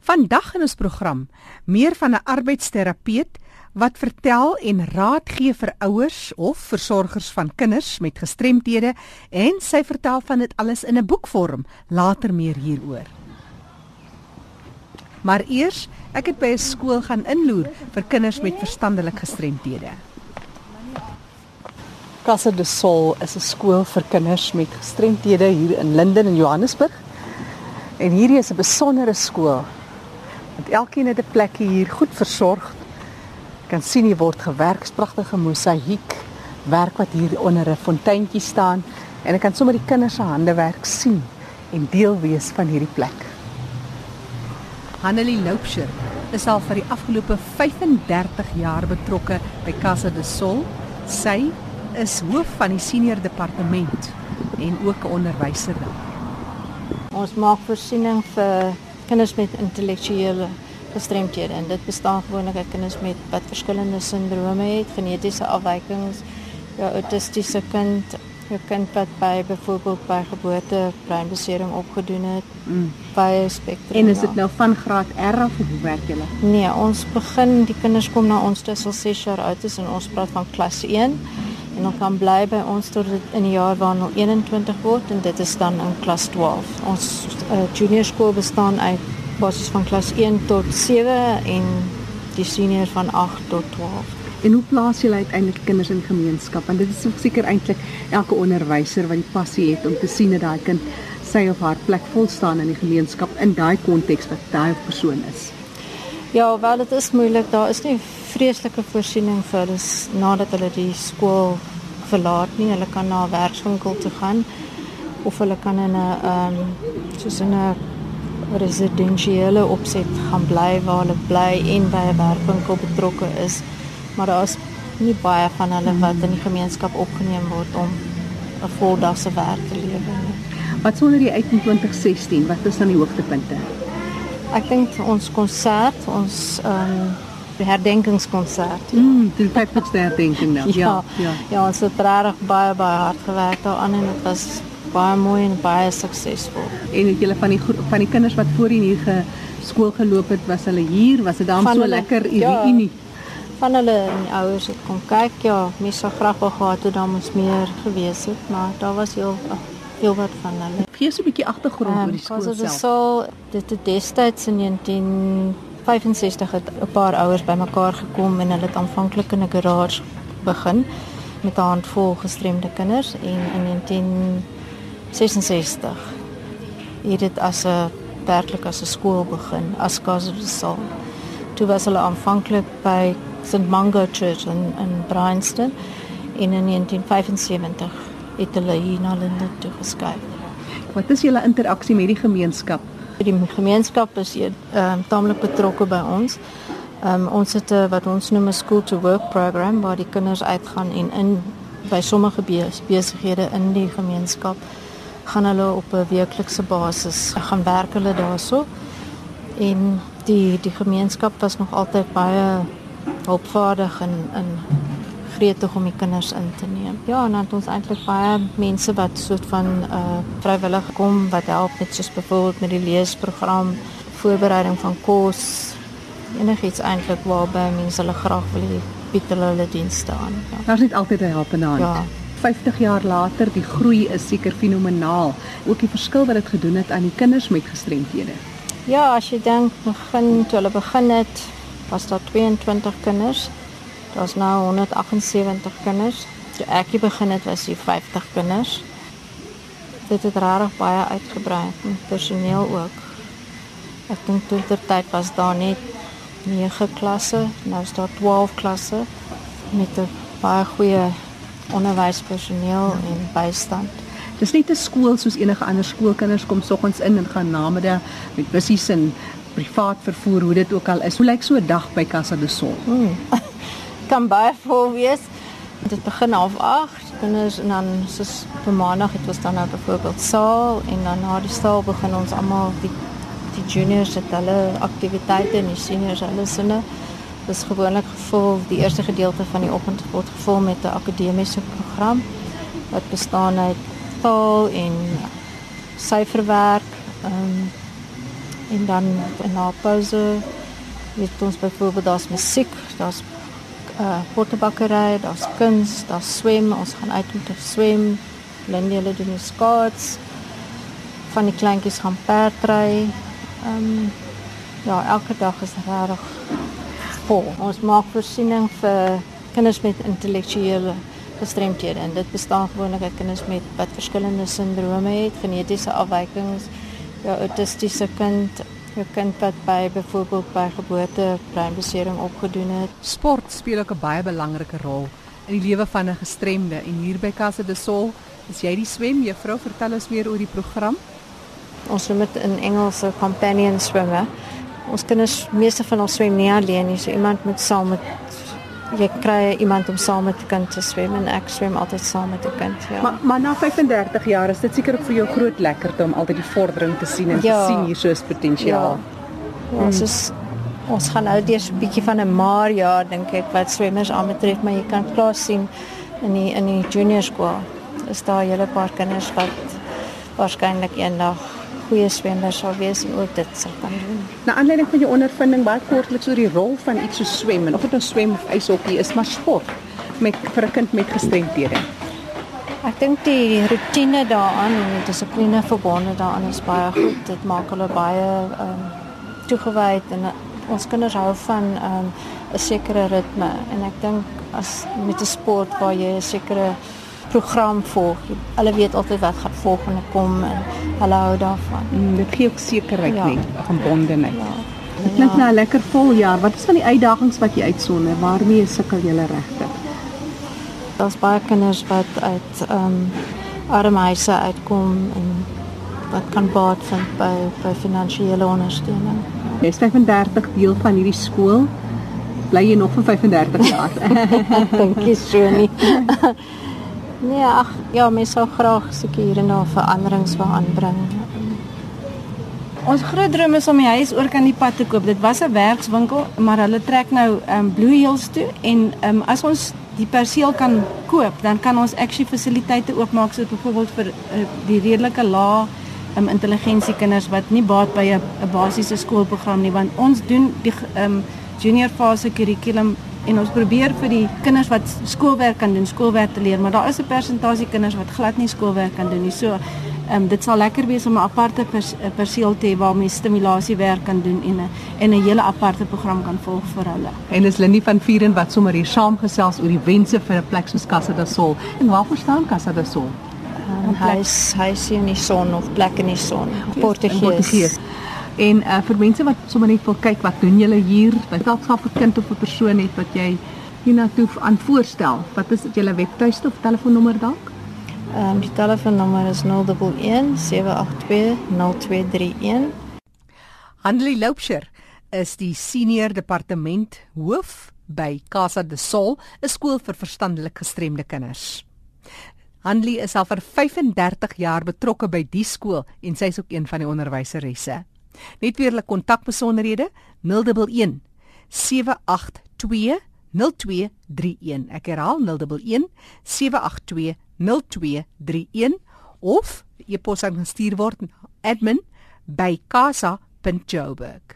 Vandag in ons program meer van 'n arbeidsterapeut wat vertel en raad gee vir ouers of versorgers van kinders met gestremthede en sy vertel van dit alles in 'n boekvorm. Later meer hieroor. Maar eers, ek het by 'n skool gaan inloer vir kinders met verstandelike gestremthede. Casa de Sol is 'n skool vir kinders met gestremthede hier in Linden in Johannesburg. En hierdie is 'n besondere skool. Want elkeen het 'n plekkie hier goed versorg. Kan sien hier word gewerk, pragtige mosaïek werk wat hier onder 'n fonteintjie staan en ek kan sommer die kinders se handewerk sien en deel wees van hierdie plek. Hanelie Loupsher is al vir die afgelope 35 jaar betrokke by Casa de Sol. Sy is hoof van die senior departement en ook 'n onderwyser daar. Ons maak voorsiening vir kinders met intellektuele gestremthede en dit bestaan gewoonlik uit kinders met wat verskillende sindrome het, genetiese afwykings, ja autistiese kind, 'n kind wat by byvoorbeeld by geboorte breinbesering opgedoen het, mm. by spektrum. En is dit ja. nou van graad R af of hoe werk julle? Nee, ons begin die kinders kom na ons tussen 6 jaar oud is en ons praat van klas 1 en dan kan bly by ons tot in die jaar waar hulle 21 word en dit is dan in klas 12. Ons uh, junior skool bestaan uit basies van klas 1 tot 7 en die senior van 8 tot 12. En hoe plaas jy uiteindelik kinders in gemeenskap? Want dit is seker eintlik elke onderwyser wat die passie het om te sien dat daai kind sy of haar plek vol staan in die gemeenskap in daai konteks wat daai persoon is. Ja, wel dit is moeilik. Daar is nie vreeslike voorsiening vir hulle nadat hulle die skool verlaat nie. Hulle kan na 'n werkswinkel toe gaan of hulle kan in 'n ehm um, soos 'n residensiële opset gaan bly waar hulle bly en by 'n werkswinkel betrokke is. Maar daar is nie baie van hulle wat in die gemeenskap opgeneem word om 'n voldagse werk te lewe nie. Wat sonder die uit in 2016, wat is dan die hoogtepunte? Ek dink ons konsert, ons ehm um, herdenkingskonsert. Mm, die vyftigste herdenking nou. Ja, ja. Ja, ja ons het regtig baie baie hard gewerk daaraan en dit was baie mooi en baie suksesvol. En het julle van die van die kinders wat voorheen hier ge skool geloop het, was hulle hier? Was dit dan van so hulle, lekker ja, unie? Van hulle en die ouers het kom kyk. Ja, mens sou graag wou gehad het dan ons meer gewees het, maar daar was heel heel wat van hulle. Gee so 'n bietjie agtergrond um, oor die skool self. Dit sou dit het destyds in 19 65 het 'n paar ouers bymekaar gekom en hulle het aanvanklik in 'n garage begin met 'n handvol gestremde kinders en in 1966 het dit as 'n werklik as 'n skool begin as Sol. Toe was hulle aanvanklik by St Mungo Church in in Bryanston en in 1975 het hulle hier na Linden toe geskuif. Wat is julle interaksie met die gemeenskap? Die gemeenskap is ehm um, taamlik betrokke ons. Ehm ons het 'n wat ons noem school to work program waar die kinders uitgaan en in by sommige besighede in die gemeenskap gaan hulle op 'n weeklikse basis gaan werk hulle daarso. En die die gemeenskap was nog altyd baie hulpvaardig en gretig om die kinders in te neem. Ja, en dan het ons eintlik baie mense wat soort van uh vrywillig kom wat help met soos byvoorbeeld met die leesprogram, voorbereiding van kos, enigiets eintlik waarby mense hulle graag wil bied hulle hulle dienste aan. Ja. Daar's net altyd 'n helpende hand. Ja. 50 jaar later, die groei is seker fenomenaal. Ook die verskil wat dit gedoen het aan die kinders met gestremthede. Ja, as jy dink begin toe hulle begin het, was daar 22 kinders Daar's nou 178 kinders. Toe ek begin het was hier 50 kinders. Dit het regtig baie uitgebrei, personeel ook. Ek dink toe ter tyd was daar net 9 klasse, nou is daar 12 klasse met 'n baie goeie onderwyspersoneel en bystand. Dis nie 'n skool soos enige ander skoolkinders kom soggens in en gaan namiddag met bussies en privaat vervoer hoe dit ook al is. Hoe lyk so 'n dag by Casa de Sol? Hmm. Kan baie vol wees. Dit begin half 8, kinders en dan soos op maandag het ons dan nou byvoorbeeld saal en dan na die saal begin ons almal die die juniors het hulle aktiwiteite en die seniors hulle sinne. Dit is gewoonlik gevul die eerste gedeelte van die oggend word gevul met 'n akademiese program wat bestaan uit taal en syferwerk, ehm um, en dan na pouse het ons byvoorbeeld daar's musiek, daar's uh potebakkery, daar's kuns, daar's swem, ons gaan uit om te swem. Lindy hulle doen die skaats. Van die kleintjies gaan perdry. Ehm um, ja, elke dag is regtig vol. Ons maak voorsiening vir kinders met intellektuele gestremdhede en dit bestaan gewoonlik uit kinders met wat verskillende sindrome het, genetiese afwykings, ja, autistiese kind, 'n kind wat by byvoorbeeld by geboorte breinbesering opgedoen het. Sport speel ook 'n baie belangrike rol in die lewe van 'n gestremde en hier by Casa de Sol is jy die swem juffrou vertel ons meer oor die program. Ons noem dit in Engels 'n companion swimmer. Ons kinders meeste van ons swem nie alleen nie, so iemand moet saam met jy kry iemand om saam met die kind te swem en ek swem altyd saam met die kind ja. Maar maar na 35 jaar is dit seker ook vir jou groot lekkerte om altyd die vordering te sien en ja. te sien hier so is potensiaal. Ja. Ons is ons gaan nou deur 'n bietjie van 'n maar jaar dink ek wat swemmers aanbetref, maar jy kan klaar sien in die in die junior skool is daar 'n hele paar kinders wat waarskynlik eendag goeie swemmers sal wees en ook dit sal kan doen. Na aanleiding van jou ondervinding, baie kortliks oor die rol van iets so swem en of dit nou swem of ijshokkie is, maar sport met vir 'n kind met gestremthede. Ek dink die rotine daaraan en die dissipline verbonde daaraan is baie goed. Dit maak hulle baie ehm um, toegewyd en ons kinders hou van ehm um, 'n sekere ritme en ek dink as met 'n sport waar jy 'n sekere program volg. Hulle weet altyd wat gaan volgende kom en hulle hou daarvan. Mm, dit gee ook sekerheid ja. net, gebondenheid. Ja. Dit klink ja. nou 'n lekker vol jaar. Wat is van die uitdagings wat jy uitsonder? Waarmee sukkel jy regtig? Daar's baie kinders wat uit ehm um, arme huise uitkom en wat kan baat vind by by finansiële ondersteuning. Jy is 35 deel van hierdie skool. Bly jy nog vir 35 jaar? Dink jy so nie? Nee, ag, ja, mens sou graag seker hier en daar veranderings wil aanbring. Ons groot droom is om die huis oor kan die pad te koop. Dit was 'n werkswinkel, maar hulle trek nou ehm um, Blue Hills toe en ehm um, as ons die perseel kan koop, dan kan ons actually fasiliteite oopmaak soos byvoorbeeld vir uh, die redelike lae um, intelligensie kinders wat nie baat by 'n basiese skoolprogram nie, want ons doen die ehm um, junior fase kurrikulum en ons probeer vir die kinders wat skoolwerk kan doen, skoolwerk te leer, maar daar is 'n persentasie kinders wat glad nie skoolwerk kan doen nie. So, ehm um, dit sal lekker wees om 'n aparte pers perseel te hê waar mense stimulasiewerk kan doen en 'n en 'n hele aparte program kan volg vir hulle. En is Lindie van Vieren wat sommer hier saamgesels oor die wense vir 'n plek soos Casa da Sol. En waar verstaan Casa da Sol? Um, hy hy sien in die son of plek in die son. Portugees. En uh, vir mense wat sommer net wil kyk wat doen julle hier, wat dalk vir 'n kind of 'n persoon het wat jy hiernatoe aan voorstel. Wat is dit julle webtuiste of telefoonnommer dalk? Ehm um, die telefoonnommer is 011 782 0231. Handelie Loupsher is die senior departement hoof by Casa de Sol, 'n skool vir verstandelik gestremde kinders. Handelie is al vir 35 jaar betrokke by die skool en sy is ook een van die onderwyseresse. Net weer hulle kontakbesonderhede 011 782 0231. Ek herhaal 011 782 0231 of e-pos kan gestuur word admin by casa.joburg.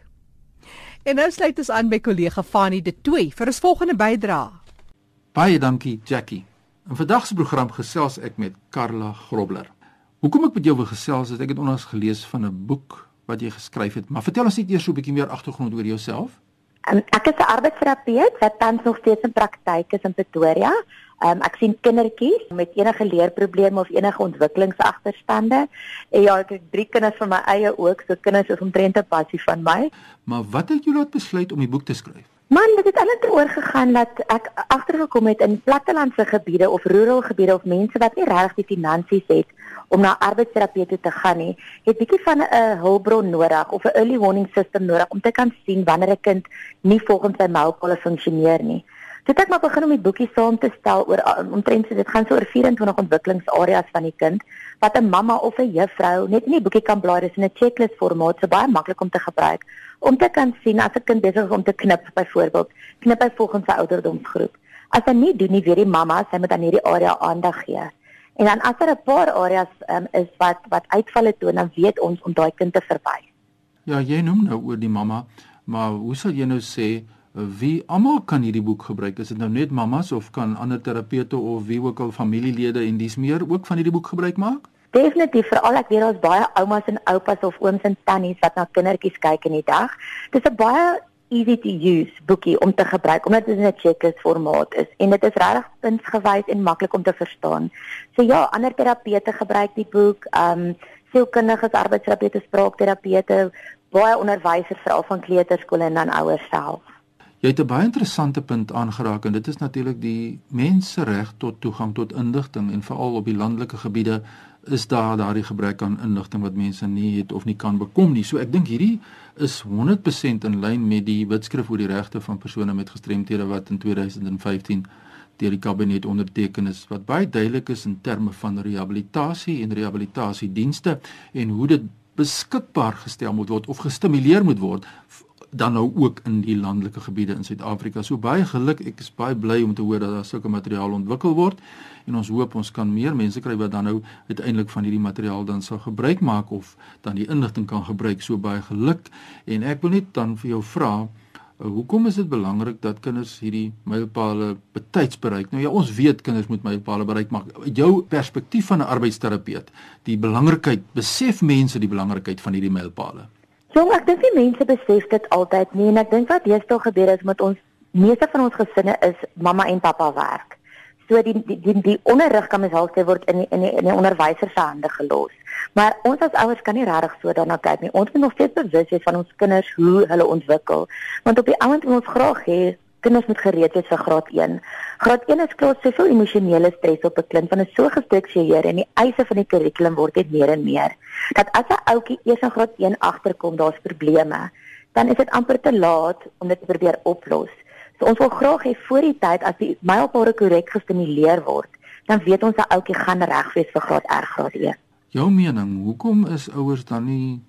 En nou sluit ons aan by kollega Fanie De Tooy vir ons volgende bydrae. Baie dankie Jackie. In vandag se program gesels ek met Karla Grobler. Hoekom ek met jou wil gesels is ek het onlangs gelees van 'n boek wat jy geskryf het. Maar vertel ons net eers so 'n bietjie meer agtergrond oor jouself. Um, ek is 'n arbeidsterapeut wat tans nog steeds in praktyk is in Pretoria. Um, ek sien kindertjies met enige leerprobleme of enige ontwikkelingsagterstande. En ja, ek het drie kinders van my eie ook, so kinders is omtrent 'n passie van my. Maar wat het jou laat besluit om die boek te skryf? Man, dit het eintlik oorgegaan dat ek agtergekom het in plattelandse gebiede of rural gebiede of mense wat nie regtig die finansies het om na arbeidsterapeute te gaan nie, het bietjie van 'n hulpbron nodig of 'n early warning system nodig om te kan sien wanneer 'n kind nie volgens sy mylpaale funksioneer nie. Toe ek maar begin om die boekie saam te stel oor omtrent so dit gaan so oor 24 ontwikkelingsareas van die kind wat 'n mamma of 'n juffrou net in die boekie kan blaai dis in 'n checklist formaat so baie maklik om te gebruik om te kan sien as 'n kind besig is om te knip byvoorbeeld knip hy volgens sy ouderdomsgroep. As hy nie doen nie weet die mamma sy moet aan hierdie area aandag gee. En dan as daar 'n paar areas um, is wat wat uitvalle toon, dan weet ons om daai kind te verwys. Ja, jy noem nou oor die mamma, maar hoe sal jy nou sê wie almal kan hierdie boek gebruik? Is dit nou net mammas of kan ander terapeute of wie ook al familielede en dis meer ook van hierdie boek gebruik maak? Definitief, veral ek weet daar's baie oumas en oupas of ooms en tannies wat na kindertjies kyk in die dag. Dis 'n baie easy to use boekie om te gebruik omdat dit in 'n checklist formaat is en dit is regtig puntsgewys en maklik om te verstaan. So ja, ander terapeute gebruik die boek, ehm um, sielkundiges, arbeidsterapeute, spraakterapeute, baie onderwysers veral van kleuterskole en dan ouers self. Jy het 'n baie interessante punt aangeraak en dit is natuurlik die mensereg tot toegang tot inligting en veral op die landelike gebiede is daar daardie gebrek aan inligting wat mense nie het of nie kan bekom nie. So ek dink hierdie is 100% in lyn met die wetskrif oor die regte van persone met gestremthede wat in 2015 deur die kabinet onderteken is wat baie duidelik is in terme van rehabilitasie en rehabilitasiedienste en hoe dit beskikbaar gestel moet word of gestimuleer moet word dan nou ook in die landelike gebiede in Suid-Afrika. So baie geluk. Ek is baie bly om te hoor dat daar sulke materiaal ontwikkel word en ons hoop ons kan meer mense kry wat dan nou uiteindelik van hierdie materiaal dan sal gebruik maak of dan die inligting kan gebruik. So baie geluk. En ek wil net dan vir jou vra Uh, hoekom is dit belangrik dat kinders hierdie mylpale betyds bereik? Nou ja, ons weet kinders moet mylpale bereik, maar jou perspektief van 'n arbeidsterapeut, die belangrikheid, besef mense die belangrikheid van hierdie mylpale? So ek dink die mense besef dit altyd nie en ek dink wat deesdae gebeur is met ons meeste van ons gesinne is mamma en pappa werk. So die die die, die onderrig kan mens half sê word in die, in die, in die onderwyser se hande gelos. Maar ons as ouers kan nie regtig so daarna kyk nie. Ons moet nog steeds bewus wees van ons kinders hoe hulle ontwikkel. Want op die oomblik moet ons graag hê kinders moet gereed wees vir graad 1. Graad 1 is klaar soveel emosionele stres op 'n kind want dit is so gestruktureer en die eise van die kurrikulum word net meer en meer. Dat as 'n ouetjie eers in graad 1 agterkom daar's probleme, dan is dit amper te laat om dit te probeer oplos. So ons wil graag hê voor die tyd as die mylpale korrek gestimuleer word, dan weet ons 'n ouetjie gaan reg wees vir graad R graad 1. Jou mening, hoekom is ouers dan nie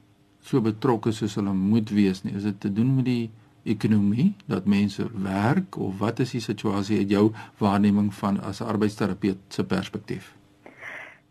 so betrokke soos hulle moet wees nie? Is dit te doen met die ekonomie dat mense werk of wat is die situasie uit jou waarneming van as 'n arbeidsterapeut se perspektief?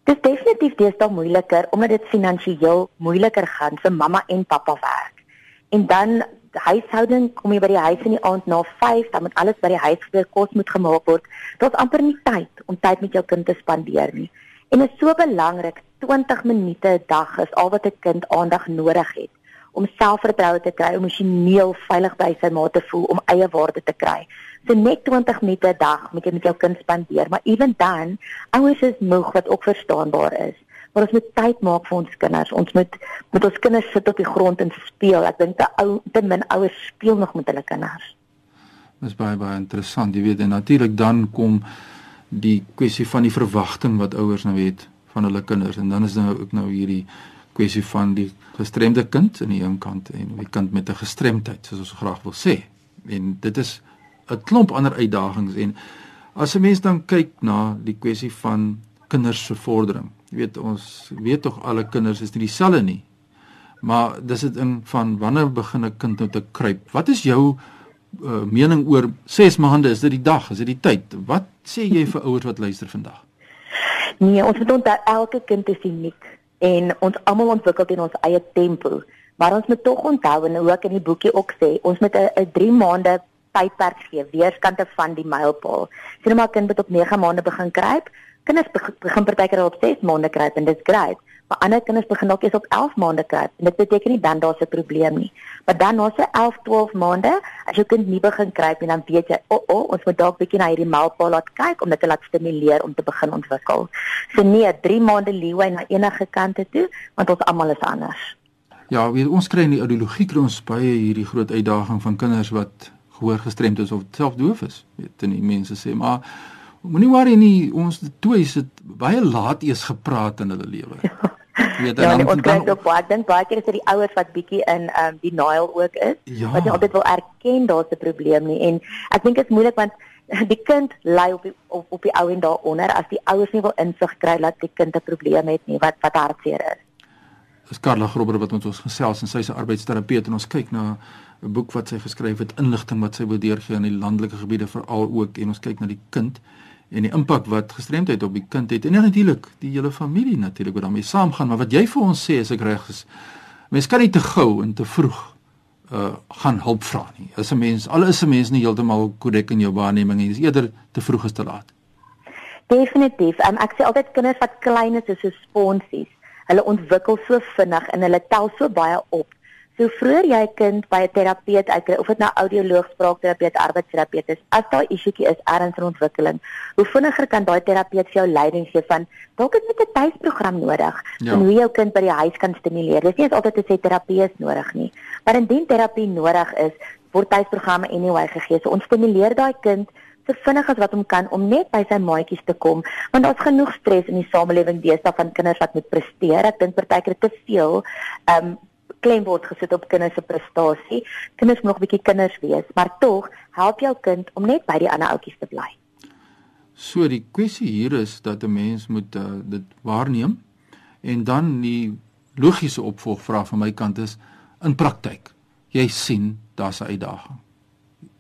Dit is definitief deesdae moeiliker omdat dit finansiëel moeiliker gaan vir mamma en pappa werk. En dan huishouding kom jy by die huis in die aand na 5, dan moet alles by die huis gebeur, kos moet gemaak word. Daar's amper nie tyd om tyd met jou kind te spandeer nie. En dit is so belangrik, 20 minute 'n dag is al wat 'n kind aandag nodig het om selfvertroue te kry, emosioneel veilig by sy ma te voel, om eie waarde te kry. So net 20 minute 'n dag moet jy met jou kind spandeer, maar ewen dan, ouers is moeg wat ook verstaanbaar is. Maar ons moet tyd maak vir ons kinders. Ons moet met ons kinders sit op die grond en speel. Ek dink te ou te min ouers speel nog met hulle kinders. Dis baie baie interessant. Jy weet en natuurlik dan kom die kwessie van die verwagting wat ouers nou het van hulle kinders en dan is nou ook nou hierdie kwessie van die gestremde kind aan die een kant en die kind met 'n gestremdheid soos ons graag wil sê. En dit is 'n klomp ander uitdagings en as 'n mens dan kyk na die kwessie van kinders se vordering. Jy weet ons weet tog alle kinders is nie dieselfde nie. Maar dis dit in van wanneer begin 'n kind nou te kruip? Wat is jou uh, mening oor 6 maande? Is dit die dag? Is dit die tyd? Wat sê jy vir ouers wat luister vandag? Nee, ons moet onthou elke kind is uniek en ons almal ontwikkel in ons eie tempo. Maar ons moet tog onthou en ek in die boekie ook sê, ons moet 'n 3 maande tydperk gee weerskante van die mylpaal. Sien maar kind wat op 9 maande begin kruip, kinders begin partykeer op 6 maande kruip en dit is great maar ander kinders begin dalk eers op 11 maande kry. En dit beteken nie dan daar's 'n probleem nie. Maar dan na so 11, 12 maande, as jou kind nie begin kry nie, dan weet jy, o, oh, oh, ons moet dalk bietjie na hierdie mylpaal laat kyk om dit te laat stimuleer om te begin ontwikkel. So nee, 3 maande leeway na enige kante toe, want ons almal is anders. Ja, weet ons kry in die audiologie kry ons baie hierdie groot uitdaging van kinders wat gehoor gestremd is of self doof is. Weet jy, mense sê maar Moenie worry nie, ons twee het baie laat eers gepraat in hulle lewe. Ja. weet ja, dan ons kry ook baie dink baie keer is dit die ouers wat bietjie in ehm um, denial ook is ja. wat nie altyd wil erken daar's 'n probleem nie en ek dink dit is moeilik want die kind lê op die op, op die ou en daaronder as die ouers nie wil insig kry dat die kind 'n probleem het nie wat wat hartseer is. Dis Karla Grobber wat met ons gesels en sy's 'n arbeidsterapeut en ons kyk na 'n boek wat sy geskryf het inligting wat sy wil deurgee in die landelike gebiede veral ook en ons kyk na die kind en die impak wat gestremdheid op die kind het en natuurlik die hele familie natuurlik wat daarmee saamgaan maar wat jy vir ons sê as ek reg is Mens kan nie te gou en te vroeg uh gaan hulp vra nie. As 'n mens al is 'n mens nie heeltemal korrek in jou waarneming nie, is eerder te vroeg as te laat. Definitief. Um, ek sê altyd kinders wat klein is soos sponsies, hulle ontwikkel so vinnig en hulle tel so baie op. So vroeër jy 'n kind by 'n terapeut uitkry of dit nou audioloog, spraakterapeut, arbeidsterapeut is, as daar 'n isuetjie is ergens in ontwikkeling, hoe vinniger kan daai terapeut vir jou leiding gee van dalk het jy 'n tuisprogram nodig ja. en hoe jy jou kind by die huis kan stimuleer. Dis nie eens altyd te sê terapie is nodig nie, maar indien terapie nodig is, word tuisprogramme anyway gegee. So ons stimuleer daai kind so vinnig as wat hom kan om net by sy maatjies te kom want daar's genoeg stres in die samelewing deesdae van kinders wat moet presteer ek dink partykeer te veel um klem word gesit op kinders se prestasie. Kinders moet nog 'n bietjie kinders wees, maar tog help jou kind om net by die ander ouetjies te bly. So die kwessie hier is dat 'n mens moet uh, dit waarneem en dan die logiese opvolgvraag van my kant is in praktyk. Jy sien daar's 'n uitdaging.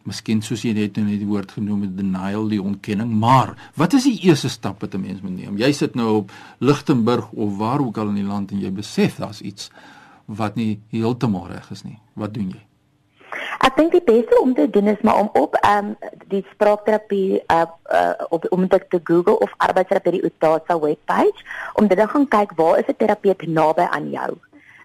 Miskien soos jy net nou net die woord genoem het denial die ontkenning, maar wat is die eerste stap wat 'n mens moet neem? Jy sit nou op Lichtenburg of waar ook al in die land en jy besef daar's iets wat nie heeltemal reg is nie. Wat doen jy? Ek dink die beste om te doen is maar om op ehm um, die spraakterapie uh, uh op om dit te Google of arbeidsterapie Utah se webpage om dit dan gaan kyk waar is 'n terapeut naby aan jou.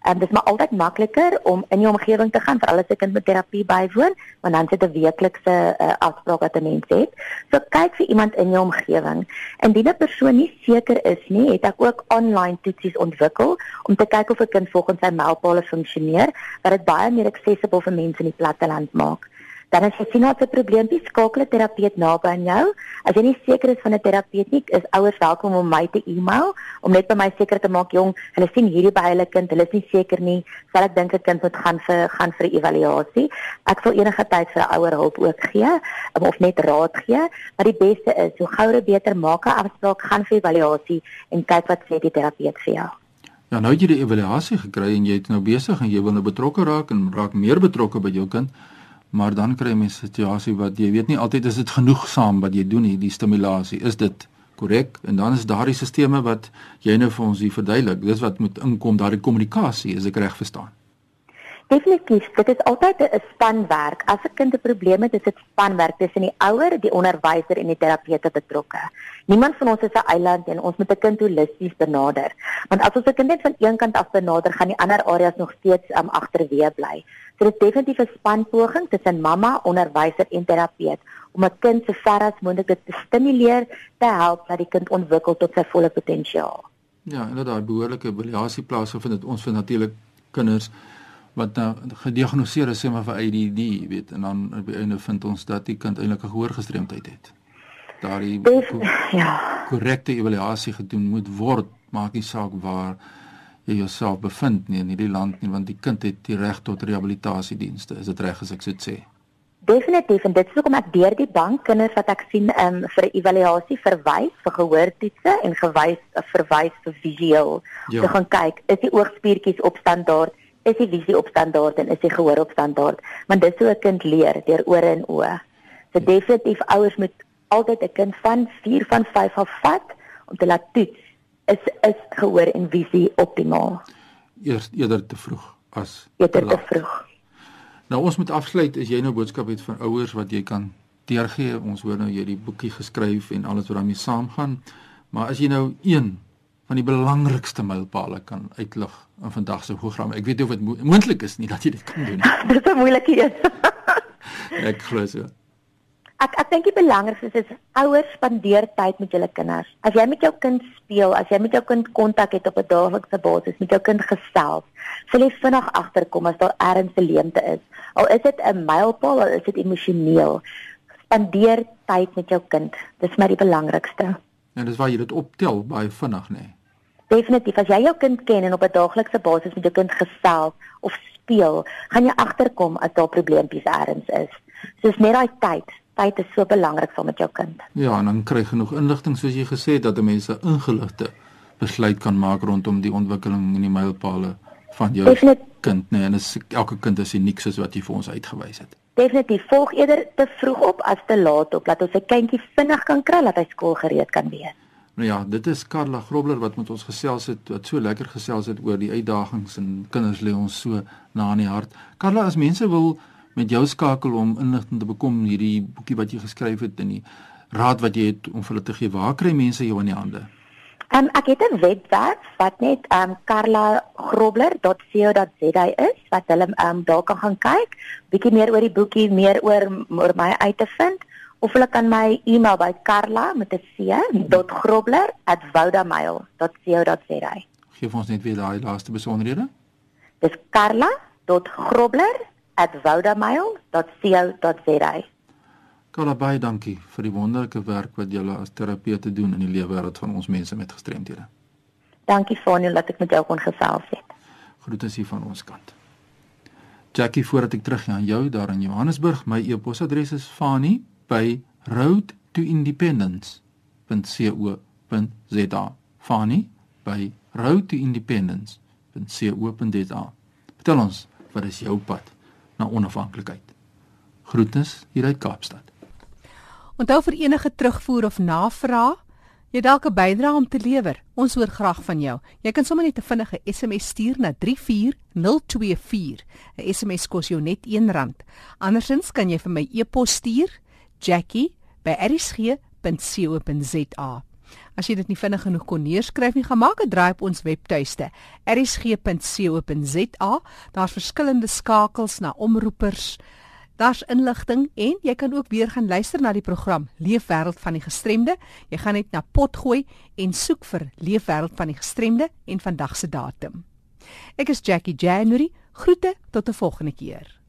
En dit is maar altyd makliker om in jou omgewing te gaan veral as 'n kind met terapie bywoon, want dan sit 'n weeklikse uh, afspraak wat 'n mens het. So kyk vir iemand in jou omgewing. Indien 'n persoon nie seker is nie, het ek ook online toetsies ontwikkel om te kyk of 'n kind volgens sy mylpale funksioneer, wat dit baie meer accessible vir mense in die platteland maak. Dan as jy sien wat 'n probleempie skakel 'n terapeut naby aan jou. As jy nie seker is van 'n terapeut nie, is ouers welkom om my te e-mail om net by my seker te maak jong, hulle sien hierdie by hulle kind, hulle is nie seker nie, sal ek dink 'n kind moet gaan vir gaan vir 'n evaluasie. Ek sal enige tyd vir 'n ouer hulp ook gee um, of net raad gee, maar die beste is hoe gouer beter maak 'n afspraak, gaan vir evaluasie en kyk wat sê die terapeut vir jou. Ja, nou het jy die evaluasie gekry en jy is nou besig en jy wil nou betrokke raak en raak meer betrokke by jou kind maar dan kry jy 'n situasie wat jy weet nie altyd is dit genoegsaam wat jy doen hier die stimulasie. Is dit korrek? En dan is daardie sisteme wat jy nou vir ons hier verduidelik dis wat moet inkom daardie kommunikasie is ek reg verstaan? Definitief dit is altyd 'n spanwerk. As 'n kind 'n probleem het is dit spanwerk tussen die ouer die onderwyser en die terapeute betrokke. Niemand van ons is 'n eiland en ons moet 'n kind holisties benader. Want as ons 'n kind net van een kant af benader gaan die ander areas nog steeds um, agterweë bly So dit is definitief 'n spanpoging tussen mamma, onderwyser en terapeut om 'n kind so ver as moontlik te stimuleer te help dat die kind ontwikkel tot sy volle potensiaal. Ja, en dat daar behoorlike evaluasie plaasvind dit ons vir natuurlik kinders wat nou gediagnoseer is sê maar vir ADD, weet, en dan op die einde vind ons dat die kind eintlik 'n gehoorgestremdheid het. Daardie ja, korrekte evaluasie gedoen moet word, maak nie saak waar jy jouself bevind nie in hierdie land nie want die kind het die reg tot rehabilitasiedienste is dit reg as ek so sê Definitief en dit is hoekom ek deur die bank kinders wat ek sien um, vir evaluasie verwys vir gehoortoetse en gewys verwys vir visueel ja. te gaan kyk is die oogspiertjies op standaard is die visie op standaard en is die gehoor op standaard want dit sou 'n kind leer deur ore en oë so ja. definitief ouers moet altyd 'n kind van 4 van 5 af vat om te laat toets is is gehoor en visie optimaal. Eers eerder te vroeg as eerder te, te vroeg. Nou ons moet afsluit as jy nou boodskap het vir ouers wat jy kan deurgee. Ons hoor nou jy die boekie geskryf en alles wat daarmee saamgaan. Maar as jy nou een van die belangrikste mylpale kan uitlig in vandag se program. Ek weet nie of dit mo moontlik is nie dat jy dit kan doen nie. Dit is 'n moeilike een. ek glo so. Ek ek dink die belangrikste is, is ouers spandeer tyd met julle kinders. As jy met jou kind speel, as jy met jou kind kontak het op 'n daaglikse basis met jou kind gesels, sal jy vinnig agterkom as daar ernstige leemte is. Al is dit 'n mylpaal of is dit emosioneel, spandeer tyd met jou kind. Dis maar die belangrikste. Ja, dis waar jy dit optel baie vinnig, nê. Nee. Definitief, as jy jou kind ken en op 'n daaglikse basis met jou kind gesels of speel, gaan jy agterkom as daar probleempies ergens is. Soos net daai tyd tyd is so belangrik saam met jou kind. Ja, en dan kry genoeg inligting soos jy gesê het dat mense ingeligte besluit kan maak rondom die ontwikkeling en die mylpale van jou Definitief. kind, nee, en is, elke kind is uniek soos wat jy vir ons uitgewys het. Definitief, volg eerder te vroeg op as te laat op, laat ons 'n kindjie vinnig kan kry dat hy skool gereed kan wees. Nou ja, dit is Karla Grobler wat met ons gesels het, wat so lekker gesels het oor die uitdagings en kinders lê ons so na in die hart. Karla, as mense wil met jou skakel om inligting te bekom hierdie boekie wat jy geskryf het en die raad wat jy het om vir hulle te gee, waar kry mense jou in die hande? Um, ek het 'n webwerf wat net um karlagrobler.co.za is wat hulle um daar kan gaan kyk, bietjie meer oor die boekie, meer oor oor my uit te vind of hulle kan my e-mail by karla met 'n c.grobler@voudamail.co.za. Geef ons net weer daai laaste besonderhede. Dis karla.grobler@voudamail.co.za. Karla baie dankie vir die wonderlike werk wat jy as terapeut doen in die lewenswêreld van ons mense met gestremthede. Dankie Fanie dat ek met jou kon gesels het. Groete hier van ons kant. Jackie, voordat ek teruggaan jou daar in Johannesburg, my e-posadres is fani by roadtoindependence.co.za. Fani by roadtoindependence.co.za. Vertel ons, wat is jou pad na onafhanklikheid? Groetnis hier uit Kaapstad. Onthou vir enige terugvoer of navraag, jy dalk 'n bydrae om te lewer. Ons hoor graag van jou. Jy kan sommer net 'n vinnige SMS stuur na 34024. 'n SMS kos jou net R1. Andersins kan jy vir my e-pos stuur jackie@erisg.co.za. As jy dit nie vinnig genoeg kon neerskryf nie, gaan maak 'n draai op ons webtuiste erisg.co.za. Daar's verskillende skakels na omroepers. Daar's inligting en jy kan ook weer gaan luister na die program Leefwêreld van die Gestremde. Jy gaan net na Potgooi en soek vir Leefwêreld van die Gestremde en vandag se datum. Ek is Jackie January. Groete tot 'n volgende keer.